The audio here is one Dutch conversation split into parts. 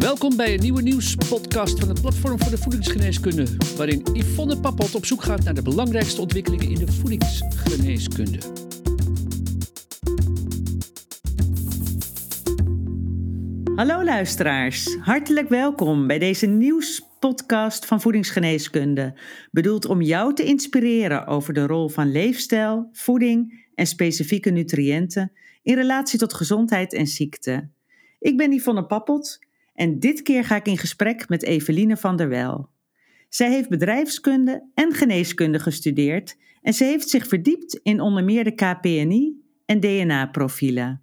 Welkom bij een nieuwe nieuwspodcast van het Platform voor de Voedingsgeneeskunde, waarin Yvonne Pappot op zoek gaat naar de belangrijkste ontwikkelingen in de voedingsgeneeskunde. Hallo luisteraars, hartelijk welkom bij deze nieuwspodcast van Voedingsgeneeskunde, bedoeld om jou te inspireren over de rol van leefstijl, voeding en specifieke nutriënten in relatie tot gezondheid en ziekte. Ik ben Yvonne Pappot en dit keer ga ik in gesprek met Eveline van der Wel. Zij heeft bedrijfskunde en geneeskunde gestudeerd en ze heeft zich verdiept in onder meer de KPNI en DNA-profielen.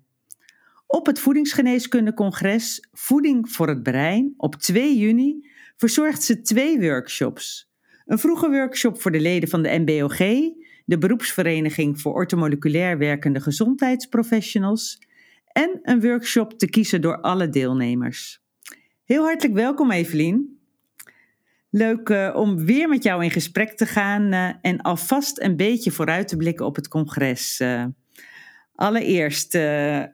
Op het Voedingsgeneeskundecongres Voeding voor het Brein op 2 juni verzorgt ze twee workshops. Een vroege workshop voor de leden van de MBOG, de beroepsvereniging voor ortomoleculair werkende gezondheidsprofessionals, en een workshop te kiezen door alle deelnemers. Heel hartelijk welkom Evelien. Leuk uh, om weer met jou in gesprek te gaan uh, en alvast een beetje vooruit te blikken op het congres. Uh, allereerst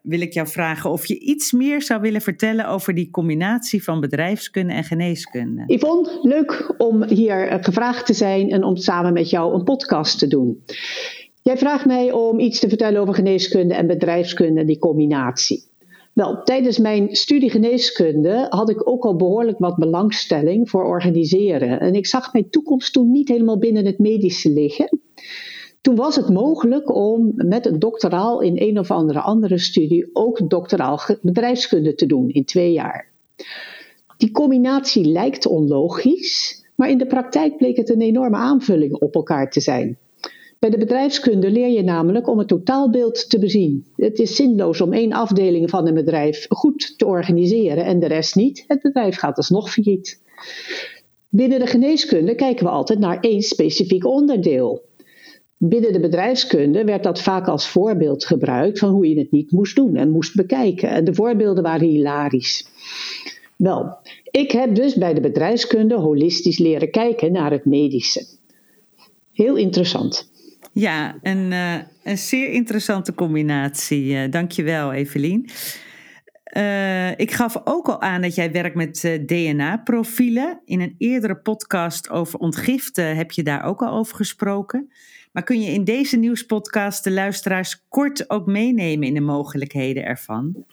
wil ik jou vragen of je iets meer zou willen vertellen over die combinatie van bedrijfskunde en geneeskunde. Yvonne, leuk om hier gevraagd te zijn en om samen met jou een podcast te doen. Jij vraagt mij om iets te vertellen over geneeskunde en bedrijfskunde, die combinatie. Wel, tijdens mijn studie geneeskunde had ik ook al behoorlijk wat belangstelling voor organiseren. En ik zag mijn toekomst toen niet helemaal binnen het medische liggen. Toen was het mogelijk om met een doctoraal in een of andere andere studie ook doctoraal bedrijfskunde te doen in twee jaar. Die combinatie lijkt onlogisch, maar in de praktijk bleek het een enorme aanvulling op elkaar te zijn. Bij de bedrijfskunde leer je namelijk om het totaalbeeld te bezien. Het is zinloos om één afdeling van een bedrijf goed te organiseren en de rest niet. Het bedrijf gaat alsnog failliet. Binnen de geneeskunde kijken we altijd naar één specifiek onderdeel. Binnen de bedrijfskunde werd dat vaak als voorbeeld gebruikt van hoe je het niet moest doen en moest bekijken. En de voorbeelden waren hilarisch. Wel, ik heb dus bij de bedrijfskunde holistisch leren kijken naar het medische. Heel interessant. Ja, een, uh, een zeer interessante combinatie. Uh, dankjewel, Evelien. Uh, ik gaf ook al aan dat jij werkt met DNA-profielen. In een eerdere podcast over ontgiften heb je daar ook al over gesproken. Maar kun je in deze nieuwspodcast de luisteraars kort ook meenemen in de mogelijkheden ervan?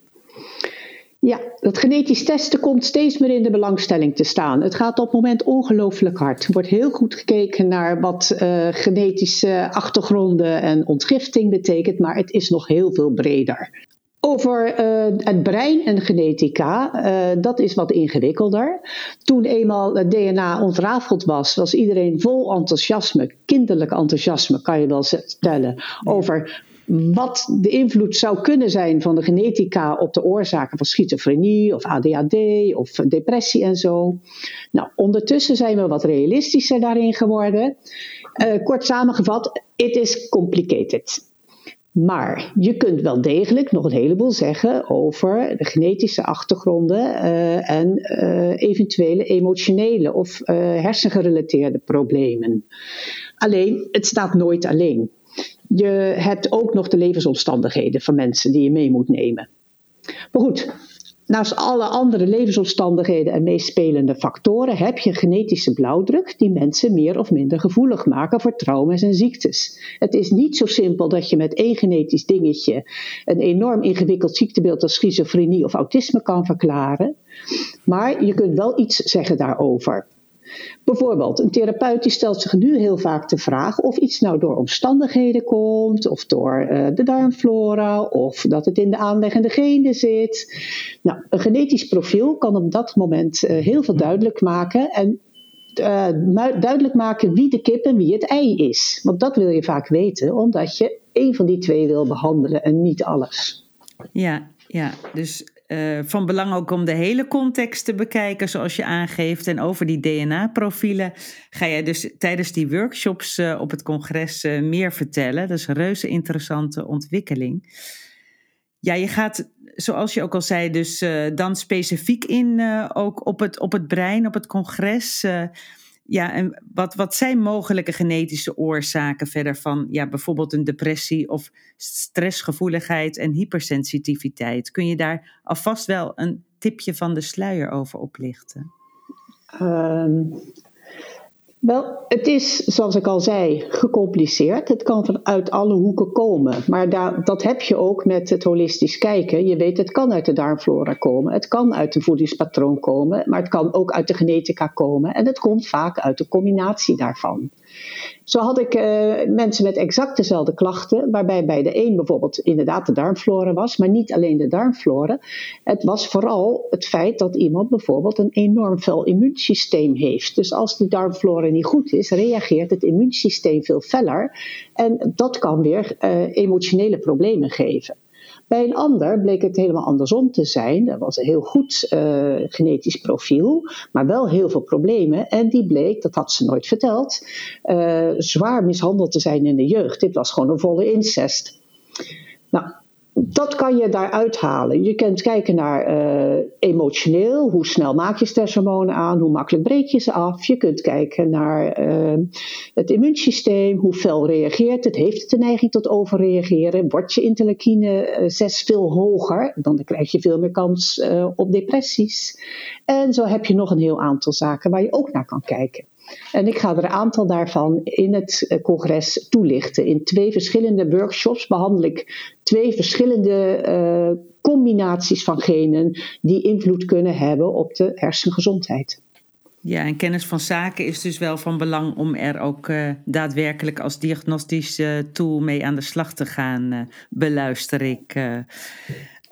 Ja, het genetisch testen komt steeds meer in de belangstelling te staan. Het gaat op het moment ongelooflijk hard. Er wordt heel goed gekeken naar wat uh, genetische achtergronden en ontgifting betekent, maar het is nog heel veel breder. Over uh, het brein en genetica, uh, dat is wat ingewikkelder. Toen eenmaal het DNA ontrafeld was, was iedereen vol enthousiasme, kinderlijk enthousiasme kan je wel stellen, over wat de invloed zou kunnen zijn van de genetica op de oorzaken van schizofrenie of ADHD of depressie en zo. Nou, ondertussen zijn we wat realistischer daarin geworden. Uh, kort samengevat, it is complicated. Maar je kunt wel degelijk nog een heleboel zeggen over de genetische achtergronden uh, en uh, eventuele emotionele of hersengerelateerde problemen. Alleen, het staat nooit alleen. Je hebt ook nog de levensomstandigheden van mensen die je mee moet nemen. Maar goed, naast alle andere levensomstandigheden en meespelende factoren heb je genetische blauwdruk die mensen meer of minder gevoelig maken voor trauma's en ziektes. Het is niet zo simpel dat je met één genetisch dingetje een enorm ingewikkeld ziektebeeld als schizofrenie of autisme kan verklaren, maar je kunt wel iets zeggen daarover. Bijvoorbeeld, een therapeut die stelt zich nu heel vaak de vraag of iets nou door omstandigheden komt, of door uh, de darmflora, of dat het in de aanleggende genen zit. Nou, een genetisch profiel kan op dat moment uh, heel veel duidelijk maken en uh, duidelijk maken wie de kip en wie het ei is. Want dat wil je vaak weten, omdat je één van die twee wil behandelen en niet alles. Ja, ja, dus uh, van belang ook om de hele context te bekijken, zoals je aangeeft. En over die DNA-profielen ga jij dus tijdens die workshops uh, op het congres uh, meer vertellen. Dat is een reuze interessante ontwikkeling. Ja, je gaat, zoals je ook al zei, dus dan specifiek in ook op het, op het brein, op het congres. Ja, en wat, wat zijn mogelijke genetische oorzaken verder van ja, bijvoorbeeld een depressie of stressgevoeligheid en hypersensitiviteit? Kun je daar alvast wel een tipje van de sluier over oplichten? Um, wel, het is, zoals ik al zei, gecompliceerd. Het kan vanuit alle hoeken komen. Maar dat heb je ook met het holistisch kijken. Je weet, het kan uit de darmflora komen. Het kan uit een voedingspatroon komen. Maar het kan ook uit de genetica komen. En het komt vaak uit de combinatie daarvan. Zo had ik uh, mensen met exact dezelfde klachten, waarbij bij de een bijvoorbeeld inderdaad de darmflora was, maar niet alleen de darmflora. Het was vooral het feit dat iemand bijvoorbeeld een enorm fel immuunsysteem heeft. Dus als de darmflora niet goed is, reageert het immuunsysteem veel feller en dat kan weer uh, emotionele problemen geven. Bij een ander bleek het helemaal andersom te zijn. Dat was een heel goed uh, genetisch profiel, maar wel heel veel problemen. En die bleek, dat had ze nooit verteld, uh, zwaar mishandeld te zijn in de jeugd. Dit was gewoon een volle incest. Nou, dat kan je daaruit halen. Je kunt kijken naar uh, emotioneel, hoe snel maak je stresshormonen aan, hoe makkelijk breek je ze af. Je kunt kijken naar uh, het immuunsysteem, hoe fel reageert het, heeft het de neiging tot overreageren, wordt je interleukine uh, 6 veel hoger, dan krijg je veel meer kans op depressies. En zo heb je nog een heel aantal zaken waar je ook naar kan kijken. En ik ga er een aantal daarvan in het eh, congres toelichten. In twee verschillende workshops behandel ik twee verschillende uh, combinaties van genen die invloed kunnen hebben op de hersengezondheid. Ja, en kennis van zaken is dus wel van belang om er ook uh, daadwerkelijk als diagnostische tool mee aan de slag te gaan, beluister ik.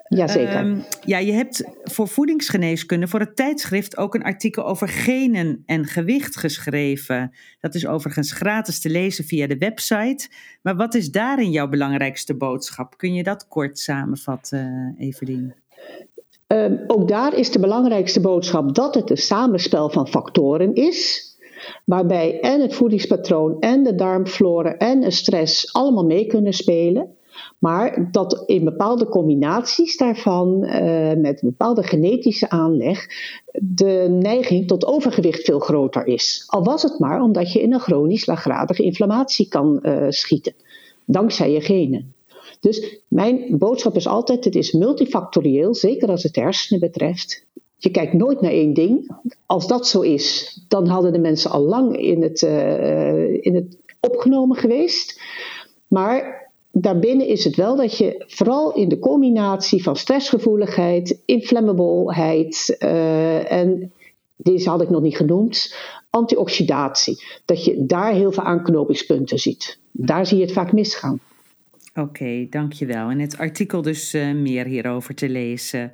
Jazeker. Um, ja, je hebt voor voedingsgeneeskunde voor het tijdschrift ook een artikel over genen en gewicht geschreven. Dat is overigens gratis te lezen via de website. Maar wat is daarin jouw belangrijkste boodschap? Kun je dat kort samenvatten, Evelien? Um, ook daar is de belangrijkste boodschap dat het een samenspel van factoren is. Waarbij en het voedingspatroon en de darmflora en de stress allemaal mee kunnen spelen. Maar dat in bepaalde combinaties daarvan, uh, met bepaalde genetische aanleg, de neiging tot overgewicht veel groter is. Al was het maar omdat je in een chronisch laaggradige inflammatie kan uh, schieten, dankzij je genen. Dus mijn boodschap is altijd: het is multifactorieel, zeker als het hersenen betreft. Je kijkt nooit naar één ding. Als dat zo is, dan hadden de mensen al lang in het, uh, in het opgenomen geweest. Maar daarbinnen is het wel dat je vooral in de combinatie van stressgevoeligheid, inflammableheid uh, en deze had ik nog niet genoemd, antioxidatie. Dat je daar heel veel aanknopingspunten ziet. Daar zie je het vaak misgaan. Oké, dankjewel. En het artikel dus uh, meer hierover te lezen.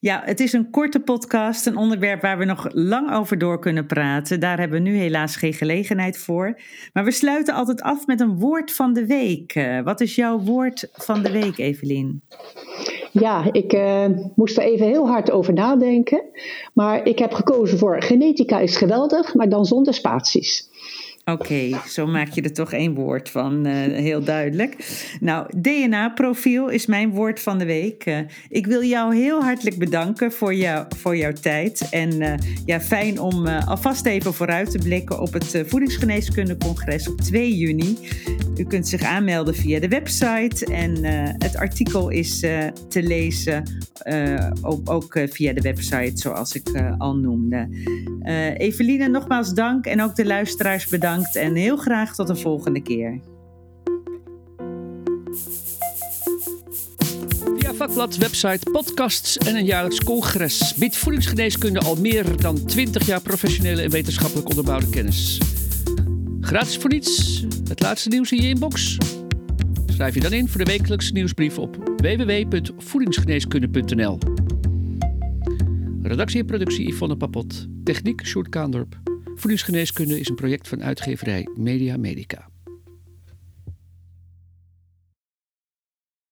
Ja, het is een korte podcast, een onderwerp waar we nog lang over door kunnen praten. Daar hebben we nu helaas geen gelegenheid voor. Maar we sluiten altijd af met een woord van de week. Uh, wat is jouw woord van de week, Evelien? Ja, ik uh, moest er even heel hard over nadenken. Maar ik heb gekozen voor genetica is geweldig, maar dan zonder spaties. Oké, zo maak je er toch één woord van, uh, heel duidelijk. Nou, DNA-profiel is mijn woord van de week. Uh, ik wil jou heel hartelijk bedanken voor, jou, voor jouw tijd. En uh, ja, fijn om alvast even vooruit te blikken op het Voedingsgeneeskundecongres op 2 juni. U kunt zich aanmelden via de website en het artikel is te lezen ook, ook via de website, zoals ik al noemde. Eveline, nogmaals dank en ook de luisteraars bedankt en heel graag tot de volgende keer. Via vakblad, website, podcasts en een jaarlijks congres biedt voedingsgeneeskunde al meer dan 20 jaar professionele en wetenschappelijk onderbouwde kennis. Gratis voor niets, het laatste nieuws in je inbox. Schrijf je dan in voor de wekelijkse nieuwsbrief op www.voedingsgeneeskunde.nl. Redactie en productie Yvonne Papot. Techniek Sjoerd Kaandorp. Voedingsgeneeskunde is een project van uitgeverij Media Medica.